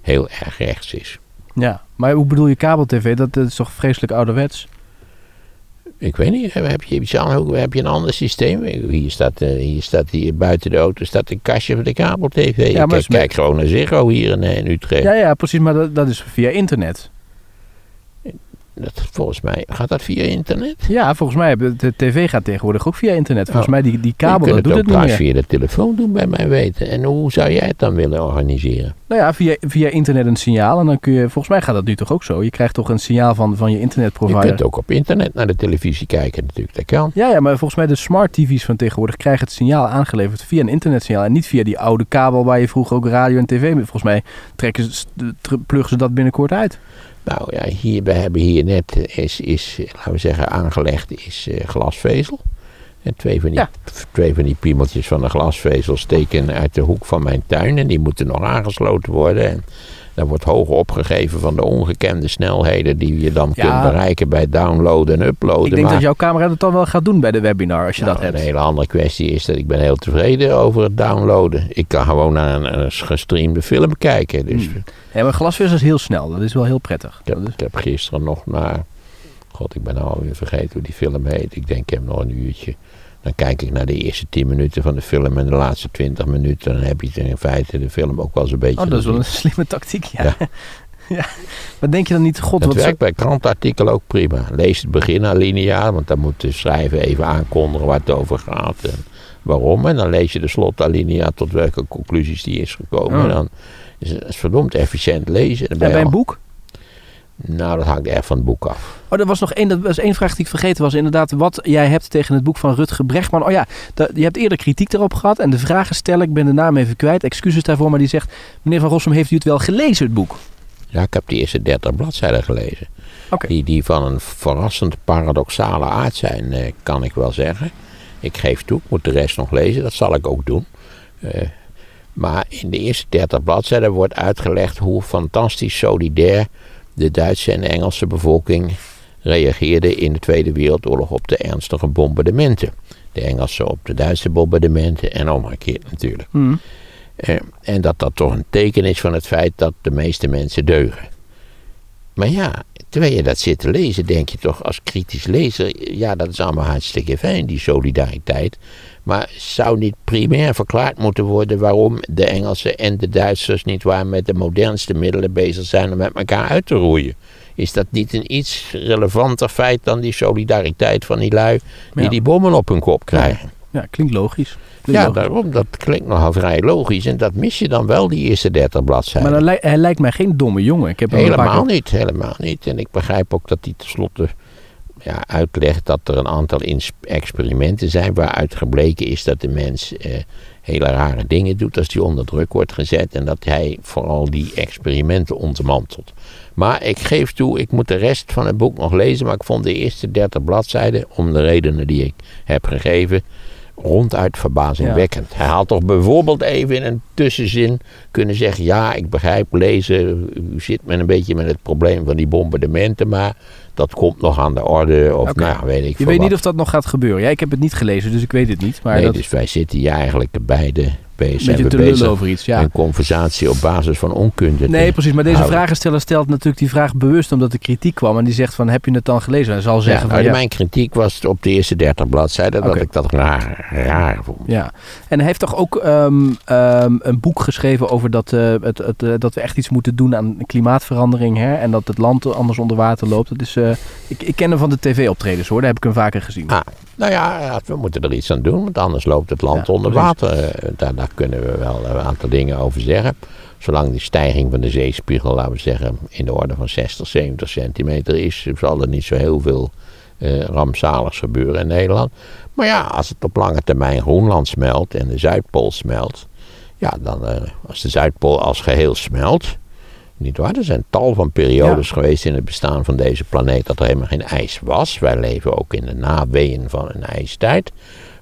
heel erg rechts is. Ja, maar hoe bedoel je kabel-tv? Dat, dat is toch vreselijk ouderwets? Ik weet niet, heb je, iets heb je een ander systeem? Hier staat, eh, hier staat hier buiten de auto staat een kastje van de kabel-tv. Ja, maar ik kijk gewoon naar Ziggo hier in, eh, in Utrecht. Ja, ja, precies. Maar dat, dat is via internet. Dat, volgens mij gaat dat via internet. Ja, volgens mij, de tv gaat tegenwoordig ook via internet. Volgens mij, die, die kabel, je dat kunt doet het niet meer. via de telefoon doen, bij mij weten. En hoe zou jij het dan willen organiseren? Nou ja, via, via internet een signaal. En dan kun je, volgens mij gaat dat nu toch ook zo. Je krijgt toch een signaal van, van je Je internetprovider. kunt ook op internet naar de televisie kijken natuurlijk, dat kan. Ja, ja, maar volgens mij de smart TV's van tegenwoordig krijgen het signaal aangeleverd via een internetsignaal. En niet via die oude kabel waar je vroeger ook radio en tv. Volgens mij trekken ze, pluggen ze dat binnenkort uit. Nou ja, hier, we hebben hier net, is, is, laten we zeggen, aangelegd is eh, glasvezel. En twee van, die, Ja. twee van die piemeltjes van de glasvezel steken uit de hoek van mijn tuin. En die moeten nog aangesloten worden. En daar wordt hoog opgegeven van de ongekende snelheden die je dan Ja. kunt bereiken bij downloaden en uploaden. Ik denk maar dat jouw camera dat dan wel gaat doen bij de webinar als je nou, dat hebt. Een hele andere kwestie is dat ik ben heel tevreden over het downloaden. Ik kan gewoon naar een, een gestreamde film kijken. Dus Hmm. Ja, maar glasvezel is heel snel. Dat is wel heel prettig. Ik heb, ik heb gisteren nog naar. God, ik ben alweer vergeten hoe die film heet. Ik denk, ik heb nog een uurtje. Dan kijk ik naar de eerste 10 minuten van de film en de laatste 20 minuten. Dan heb je in feite de film ook wel eens een beetje. Oh, dat is wel een slimme tactiek, ja. Ja. ja. Maar denk je dan niet, god, Dat wat... werkt bij krantartikelen ook prima. Lees het begin alinea, want dan moet de schrijver even aankondigen waar het over gaat en waarom. En dan lees je de slotalinea tot welke conclusies die is gekomen. Oh. En dan is het verdomd efficiënt lezen. En je bij een al- boek? Nou, dat hangt echt van het boek af. Oh, er was nog één, dat was één vraag die ik vergeten was. Inderdaad, wat jij hebt tegen het boek van Rutger Brechtman. Oh ja, dat, je hebt eerder kritiek erop gehad. En de vragen stellen, ik ben de naam even kwijt. Excuses daarvoor, maar die zegt... Meneer Van Rossum, heeft u het wel gelezen, het boek? Ja, ik heb de eerste 30 bladzijden gelezen. Die, die van een verrassend paradoxale aard zijn, eh, kan ik wel zeggen. Ik geef toe, ik moet de rest nog lezen, dat zal ik ook doen. Eh, maar in de eerste 30 bladzijden wordt uitgelegd hoe fantastisch solidair de Duitse en Engelse bevolking reageerde in de Tweede Wereldoorlog op de ernstige bombardementen. De Engelsen op de Duitse bombardementen en omgekeerd natuurlijk. Hm. Eh, en dat dat toch een teken is van het feit dat de meeste mensen deugen. Maar ja, terwijl je dat zit te lezen, denk je toch als kritisch lezer, ja, dat is allemaal hartstikke fijn, die solidariteit. Maar zou niet primair verklaard moeten worden waarom de Engelsen en de Duitsers niet waar met de modernste middelen bezig zijn om met elkaar uit te roeien? Is dat niet een iets relevanter feit dan die solidariteit van die lui die Ja. die bommen op hun kop krijgen? Ja, klinkt logisch. Klinkt Ja, logisch. daarom. Dat klinkt nogal vrij logisch. En dat mis je dan wel, die eerste 30 bladzijden. Maar dan li- hij lijkt mij geen domme jongen. Ik heb helemaal niet, helemaal niet. En ik begrijp ook dat hij tenslotte ja, uitlegt dat er een aantal experimenten zijn waaruit gebleken is dat de mens eh, hele rare dingen doet als hij onder druk wordt gezet. En dat hij vooral die experimenten ontmantelt. Maar ik geef toe, ik moet de rest van het boek nog lezen. Maar ik vond de eerste 30 bladzijden, om de redenen die ik heb gegeven, ronduit verbazingwekkend. Hij had toch bijvoorbeeld even in een tussenzin kunnen zeggen: Ja, ik begrijp lezen, u zit met een beetje met het probleem van die bombardementen, maar dat komt nog aan de orde. Of nou, weet ik Je weet wat. niet of dat nog gaat gebeuren. Ja, ik heb het niet gelezen, dus ik weet het niet. Maar nee, dat dus wij zitten hier eigenlijk beide bezig. beetje te bezig over iets. Ja. een conversatie op basis van onkunde. Nee, precies. Maar deze houden. vragensteller stelt natuurlijk die vraag bewust omdat er kritiek kwam. En die zegt van, heb je het dan gelezen? Hij zal zeggen nou, van, ja. Mijn kritiek was op de eerste 30 bladzijden dat ik dat raar, raar vond. Ja, en hij heeft toch ook ehm, ehm, een boek geschreven over dat, eh, het, het, eh, dat we echt iets moeten doen aan klimaatverandering. Hè? En dat het land anders onder water loopt. Dat is, eh, ik, ik ken hem van de tv-optredens hoor, daar heb ik hem vaker gezien. Ah, nou ja, we moeten er iets aan doen, want anders loopt het land Ja, onder water. Eh, Daar, daar kunnen we wel een aantal dingen over zeggen. Zolang die stijging van de zeespiegel, laten we zeggen, in de orde van 60, 70 centimeter is, zal er niet zo heel veel eh rampzaligs gebeuren in Nederland. Maar ja, als het op lange termijn Groenland smelt en de Zuidpool smelt, ja, dan eh, als de Zuidpool als geheel smelt, niet waar? Er zijn tal van periodes geweest in het bestaan van deze planeet dat er helemaal geen ijs was. Wij leven ook in de naweeën van een ijstijd.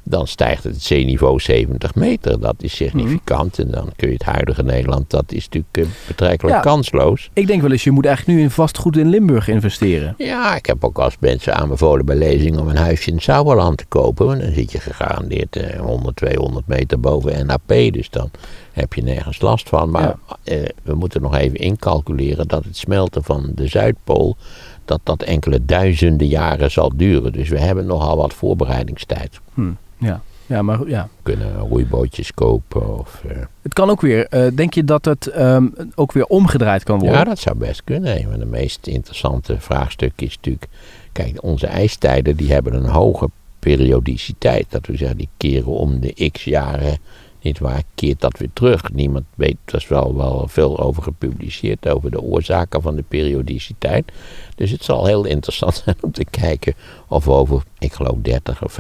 Dan stijgt het zeeniveau 70 meter. Dat is significant. En dan kun je het huidige Nederland, dat is natuurlijk eh, betrekkelijk Ja. kansloos. Ik denk wel eens, je moet eigenlijk nu in vastgoed in Limburg investeren. Ja, ik heb ook als mensen aanbevolen bij lezing om een huisje in het Sauerland te kopen. Want dan zit je gegarandeerd eh, 100, 200 meter boven NAP. Dus dan heb je nergens last van. Maar eh, we moeten nog even incalculeren dat het smelten van de Zuidpool... dat dat enkele duizenden jaren zal duren. Dus we hebben nogal wat voorbereidingstijd. Hm, ja. Ja, maar ja. Kunnen roeibootjes kopen. Of, eh, Het kan ook weer. eh, denk je dat het ehm, ook weer omgedraaid kan worden? Ja, dat zou best kunnen. Maar de meest interessante vraagstuk is natuurlijk... Kijk, onze ijstijden die hebben een hoge periodiciteit. Dat we zeggen, die keren om de x jaren, niet waar, keert dat weer terug. Niemand weet, er is wel, wel veel over gepubliceerd, over de oorzaken van de periodiciteit. Dus het zal heel interessant zijn om te kijken of over, ik geloof 30 of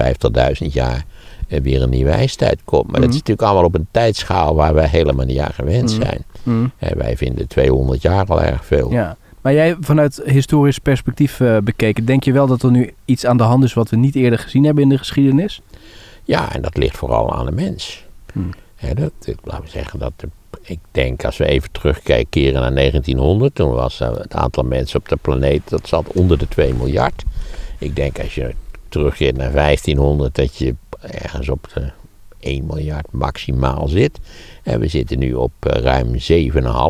50.000 jaar er weer een nieuwe ijstijd komt. Maar dat is Mhm. natuurlijk allemaal op een tijdschaal waar wij helemaal niet aan gewend Mhm. zijn. Hm, En wij vinden 200 jaar al erg veel. ja. Maar jij vanuit historisch perspectief eh, bekeken, denk je wel dat er nu iets aan de hand is wat we niet eerder gezien hebben in de geschiedenis? Ja, en dat ligt vooral aan de mens. Hmm. Dat, ik, laten we zeggen dat, de- ik denk als we even terugkeren naar 1900, toen was het aantal mensen op de planeet, dat zat onder de 2 miljard. Ik denk als je terugkeert naar 1500, dat je ergens op de 1 miljard maximaal zit. En we zitten nu op eh, ruim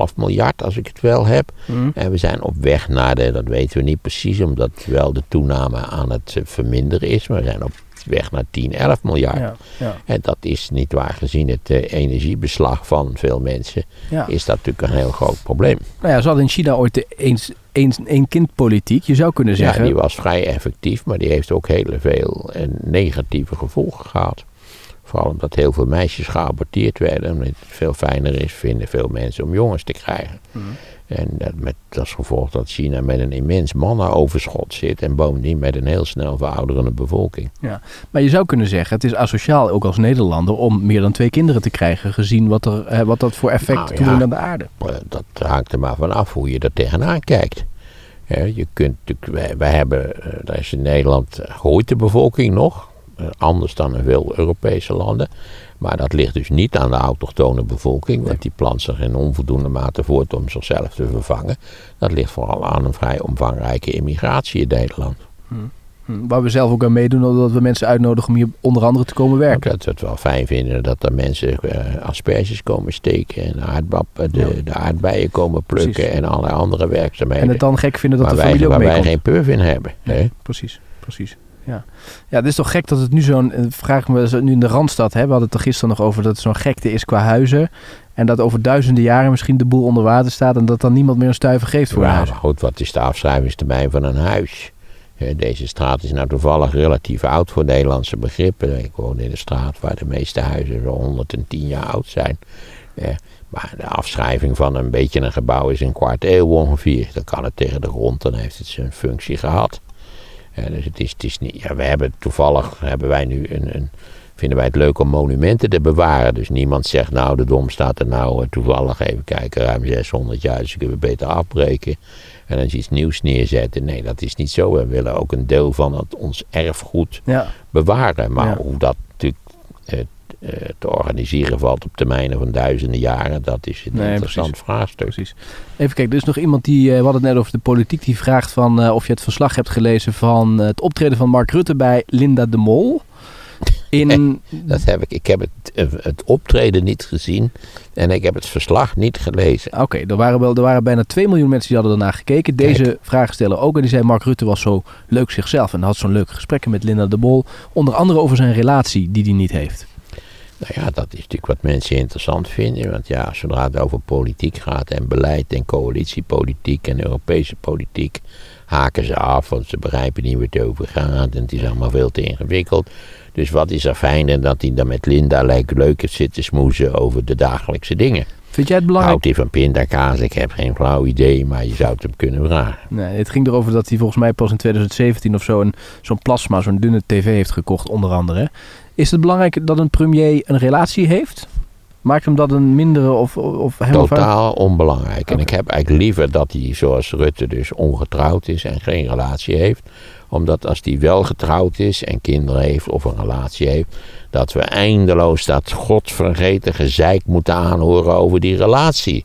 7,5 miljard, als ik het wel heb. Hm. En we zijn op weg naar de, dat weten we niet precies, omdat wel de toename aan het eh, verminderen is. Maar we zijn op weg naar 10, 11 miljard. Ja, ja, En dat is niet waar gezien het eh, energiebeslag van veel mensen, ja. is dat natuurlijk een heel groot probleem. Nou ja, ze hadden in China ooit de eens, eens, één kindpolitiek. Je zou kunnen Ja, zeggen. die was vrij effectief, maar die heeft ook heel veel eh, negatieve gevolgen gehad. Vooral omdat heel veel meisjes geaborteerd werden. Omdat het veel fijner is, vinden veel mensen om jongens te krijgen. Mhm. En dat met als gevolg dat China met een immens mannenoverschot zit. En bovendien met een heel snel verouderende bevolking. Maar je zou kunnen zeggen, het is asociaal ook als Nederlander om meer dan twee kinderen te krijgen, gezien wat, er, eh, wat dat voor effect Nou, ja. aan de aarde. Eh, Dat hangt er maar vanaf hoe je er tegenaan kijkt. Je kunt wij, wij hebben, eh, daar is in Nederland groeit de bevolking nog. Eh, anders dan in veel Europese landen. Maar dat ligt dus niet aan de autochtone bevolking. Want die plant zich in onvoldoende mate voort om zichzelf te vervangen. Dat ligt vooral aan een vrij omvangrijke immigratie in Nederland. Hm, Waar we zelf ook aan meedoen, omdat we mensen uitnodigen om hier onder andere te komen werken. Dat we het wel fijn vinden dat er mensen eh, asperges komen steken. En aardbap, eh, de, Ja. de aardbeien komen plukken. Precies. En allerlei andere werkzaamheden. En het dan gek vinden dat waar de wij, familie ook waar wij geen purf in hebben. hè? Precies, precies. Ja. ja, het is toch gek dat het nu zo'n, eh, vraag me zo- nu in de Randstad, hè, we hadden het er gisteren nog over dat het zo'n gekte is qua huizen. En dat over duizenden jaren misschien de boel onder water staat en dat dan niemand meer een stuiver geeft voor Ja, huis. goed, wat is de afschrijvingstermijn van een huis? Deze straat is nou toevallig relatief oud voor Nederlandse begrippen. Ik woon in een straat waar de meeste huizen zo 110 jaar oud zijn. Eh, Maar de afschrijving van een beetje een gebouw is een kwart eeuw ongeveer. Dan kan het tegen de grond, dan heeft het zijn functie gehad. Eh, dus het is, het is niet, ja, we hebben toevallig hebben wij nu een, een, vinden wij het leuk om monumenten te bewaren. Dus niemand zegt nou de dom staat er nou eh, toevallig even kijken ruim 600 jaar, dus kunnen we beter afbreken. En dan iets nieuws neerzetten. Nee, dat is niet zo. We willen ook een deel van het, ons erfgoed Ja, bewaren. Maar Ja. hoe dat natuurlijk eh, te organiseren valt op termijnen van duizenden jaren, dat is een Nee, interessant precies. vraagstuk. precies. Even kijken, er is nog iemand die, eh, we hadden het net over de politiek, die vraagt van eh, of je het verslag hebt gelezen van eh, het optreden van Mark Rutte bij Linda de Mol. In, Dat heb ik. Ik heb het, eh, het optreden niet gezien en ik heb het verslag niet gelezen. Oké, er, waren wel, er waren bijna 2 miljoen mensen die hadden ernaar gekeken. Deze vraagsteller ook. En die zei Mark Rutte was zo leuk zichzelf. En had zo'n leuke gesprekken met Linda de Mol. Onder andere over zijn relatie die hij niet heeft. Nou ja, dat is natuurlijk wat mensen interessant vinden. Want ja, zodra het over politiek gaat en beleid en coalitiepolitiek en Europese politiek, haken ze af, want ze begrijpen niet waar het over gaat en het is allemaal veel te ingewikkeld. Dus wat is er fijn en dat hij dan met Linda leuk, leuk heeft zitten smoezen over de dagelijkse dingen. Vind jij het belangrijk? Houdt hij van pindakaas? Ik heb geen flauw idee, maar je zou het hem kunnen vragen. Nee, het ging erover dat hij volgens mij pas in 2017 of zo een, zo'n plasma, zo'n dunne tv heeft gekocht, onder andere. Is het belangrijk dat een premier een relatie heeft? Maakt hem dat een mindere of, of helemaal? Totaal onbelangrijk. En ik heb eigenlijk liever dat hij zoals Rutte dus ongetrouwd is en geen relatie heeft. Omdat als hij wel getrouwd is en kinderen heeft of een relatie heeft, dat we eindeloos dat godvergeten gezeik moeten aanhoren over die relatie.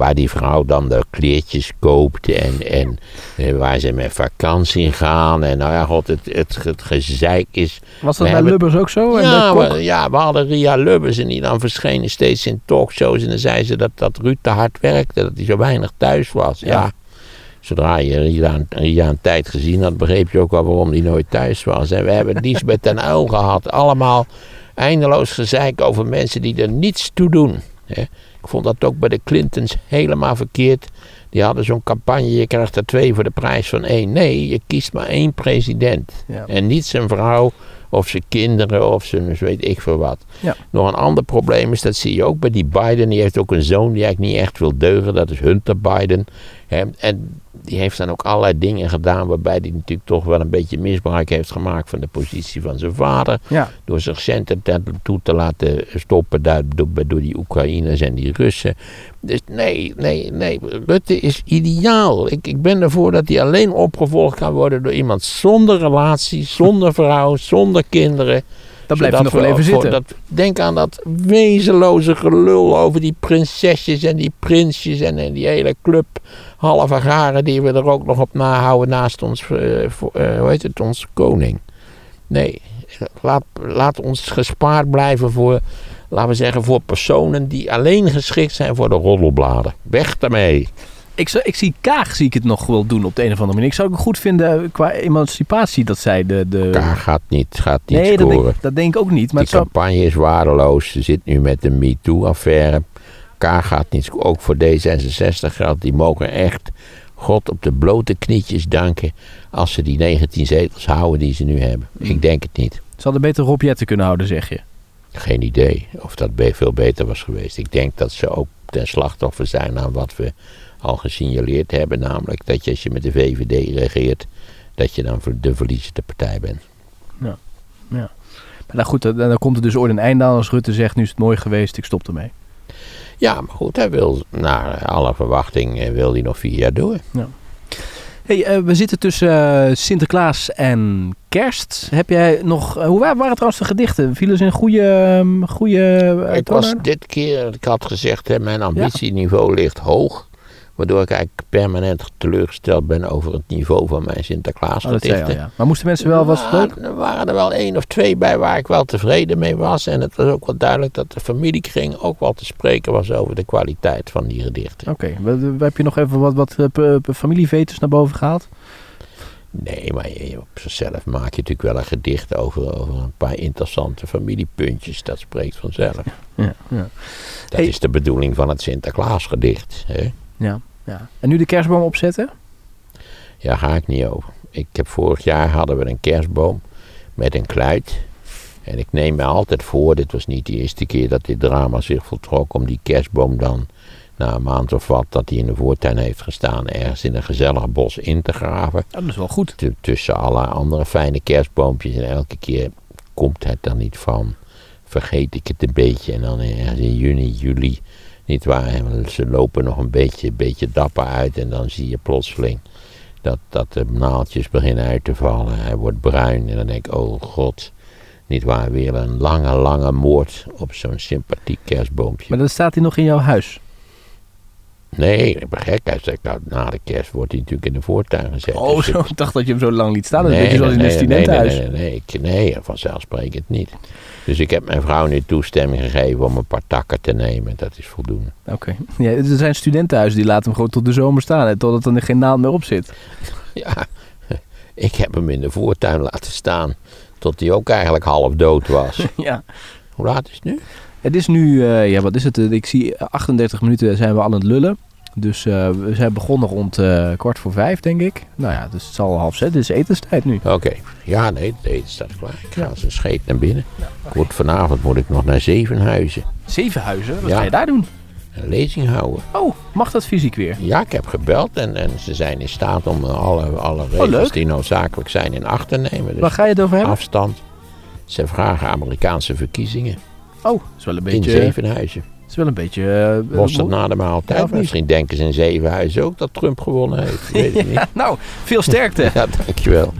Waar die vrouw dan de kleertjes koopt en, en eh, waar ze met vakantie gaan. En nou ja, god, het, het, het gezeik is Was dat bij hebben- Lubbers ook zo? En ja, we, ja, we hadden Ria Lubbers en die dan verschenen steeds in talkshows. En dan zei ze dat, dat Ruud te hard werkte, dat hij zo weinig thuis was. Ja. Ja. Zodra je Ria, een- Ria een tijd gezien had, begreep je ook wel waarom hij nooit thuis was. En we hebben Lisbeth ten Uil gehad. Allemaal Eindeloos gezeik over mensen die er niets toe doen. Hè. Ik vond dat ook bij de Clintons helemaal verkeerd. Die hadden zo'n campagne, je krijgt er twee voor de prijs van één. Nee, je kiest maar één president. Ja. En niet zijn vrouw of zijn kinderen of zijn weet ik veel wat. Ja. Nog een ander probleem is, dat zie je ook bij die Biden. Die heeft ook een zoon die eigenlijk niet echt wil deugen. Dat is Hunter Biden. En die heeft dan ook allerlei dingen gedaan waarbij hij natuurlijk toch wel een beetje misbruik heeft gemaakt van de positie van zijn vader. Ja. Door zich centen toe te laten stoppen daar, door, door die Oekraïners en die Russen. Dus nee, nee, nee. Rutte is ideaal. Ik, ik ben ervoor dat hij alleen opgevolgd kan worden door iemand zonder relatie, zonder vrouw, zonder kinderen. Dan blijft nog wel we even zitten. Dat, denk aan dat wezenloze gelul over die prinsesjes en die prinsjes en, en die hele club halve garen die we er ook nog op nahouden naast ons, eh, voor, eh, hoe heet het, ons koning. Nee, laat, laat ons gespaard blijven voor, laten we zeggen, voor personen die alleen geschikt zijn voor de roddelbladen. Weg daarmee. Ik, ik zie Kaag zie ik het nog wel doen op de een of andere manier. Ik zou het goed vinden eh, qua emancipatie dat zij de... de... Kaag gaat niet, gaat niet nee, dat scoren. denk, dat denk ik ook niet. Maar Die zou, campagne is waardeloos. Ze zit nu met de MeToo-affaire. Kaag gaat niet scoren. Ook voor D66 geldt. Die mogen echt God op de blote knietjes danken. als ze die 19 zetels houden die ze nu hebben. Hmm. Ik denk het niet. ze hadden beter Rob Jetten kunnen houden, zeg je. Geen idee of dat veel beter was geweest. Ik denk dat ze ook ten slachtoffer zijn aan wat we al gesignaleerd hebben. Namelijk dat je als je met de VVD regeert. dat je dan de verliezende partij bent. Maar nou goed, dan, dan komt er dus ooit een einde aan als Rutte zegt... nu is het mooi geweest, ik stop ermee. Ja, maar goed, hij wil naar alle verwachting wil hij nog vier jaar door. Hey, eh, we zitten tussen eh, Sinterklaas en Kerst. Heb jij nog... eh, hoe wa- waren trouwens de gedichten? Vielen ze in goede... ehm, goede ik was dit keer, ik had gezegd, hè, mijn ambitieniveau ligt hoog. Waardoor ik eigenlijk permanent teleurgesteld ben over het niveau van mijn Sinterklaas Oh, ja. Maar moesten mensen wel wat Ja, leuk? Er waren er wel één of twee bij waar ik wel tevreden mee was. En het was ook wel duidelijk dat de familiekring ook wel te spreken was over de kwaliteit van die gedichten. Oké, heb je nog even wat, wat eh, p- familievetus naar boven gehaald? Nee, maar je, op zichzelf maak je natuurlijk wel een gedicht over, over een paar interessante familiepuntjes. Dat spreekt vanzelf. Ja, ja. Dat Hey. is de bedoeling van het Sinterklaasgedicht. Hè? ja, ja. En nu de kerstboom opzetten? Ja, ga ik niet over. Ik heb vorig jaar hadden we een kerstboom met een kluit. En ik neem me altijd voor, dit was niet de eerste keer dat dit drama zich voltrok, om die kerstboom dan na een maand of wat dat hij in de voortuin heeft gestaan, ergens in een gezellig bos in te graven. Ja, dat is wel goed. Tu- tussen alle andere fijne kerstboompjes. En elke keer komt het er niet van. Vergeet ik het een beetje. En dan ergens in juni, juli. Niet waar. Ze lopen nog een beetje, beetje dapper uit. En dan zie je plotseling dat, dat de naaltjes beginnen uit te vallen. Hij wordt bruin. En dan denk ik, oh god. Niet waar. Weer een lange, lange moord op zo'n sympathiek kerstboompje. Maar dan staat hij nog in jouw huis. Nee, ik ben gek. Hij zegt, nou, na de kerst wordt hij natuurlijk in de voortuin gezet. Oh, Dus zo. Ik dacht dat je hem zo lang liet staan. Dat beetje zoals in een nee, studentenhuis. Nee, nee, nee, ik, nee, vanzelfsprekend niet. Dus ik heb mijn vrouw nu toestemming gegeven om een paar takken te nemen. Dat is voldoende. Oké. Ja, er zijn studentenhuizen die laten hem gewoon tot de zomer staan. Hè, totdat er geen naald meer op zit. Ja, ik heb hem in de voortuin laten staan. Tot hij ook eigenlijk half dood was. ja. Hoe laat is het nu? Het is nu, eh, ja wat is het? Eh, Ik zie 38 minuten zijn we al aan het lullen. Dus eh, we zijn begonnen rond eh, kwart voor vijf, denk ik. Nou ja, dus het zal half zes. Het is etenstijd nu. Oké. Ja, nee, het eten staat klaar. Ik ga als een scheet naar binnen. Moet, vanavond moet ik nog naar Zevenhuizen. Zevenhuizen? Wat Ja. ga je daar doen? Een lezing houden. Oh, mag dat fysiek weer? Ja, ik heb gebeld en, en ze zijn in staat om alle, alle regels Oh, die noodzakelijk zijn in acht te nemen. Dus Waar ga je het over hebben? afstand. Ze vragen Amerikaanse verkiezingen Oh, dat is wel een in beetje... Zevenhuizen. is wel een beetje... eh, Was dat na de Ja, maaltijd? Misschien denken ze in Zevenhuizen ook dat Trump gewonnen heeft. Ik weet het niet. Ja, nou, veel sterkte. Ja, dankjewel.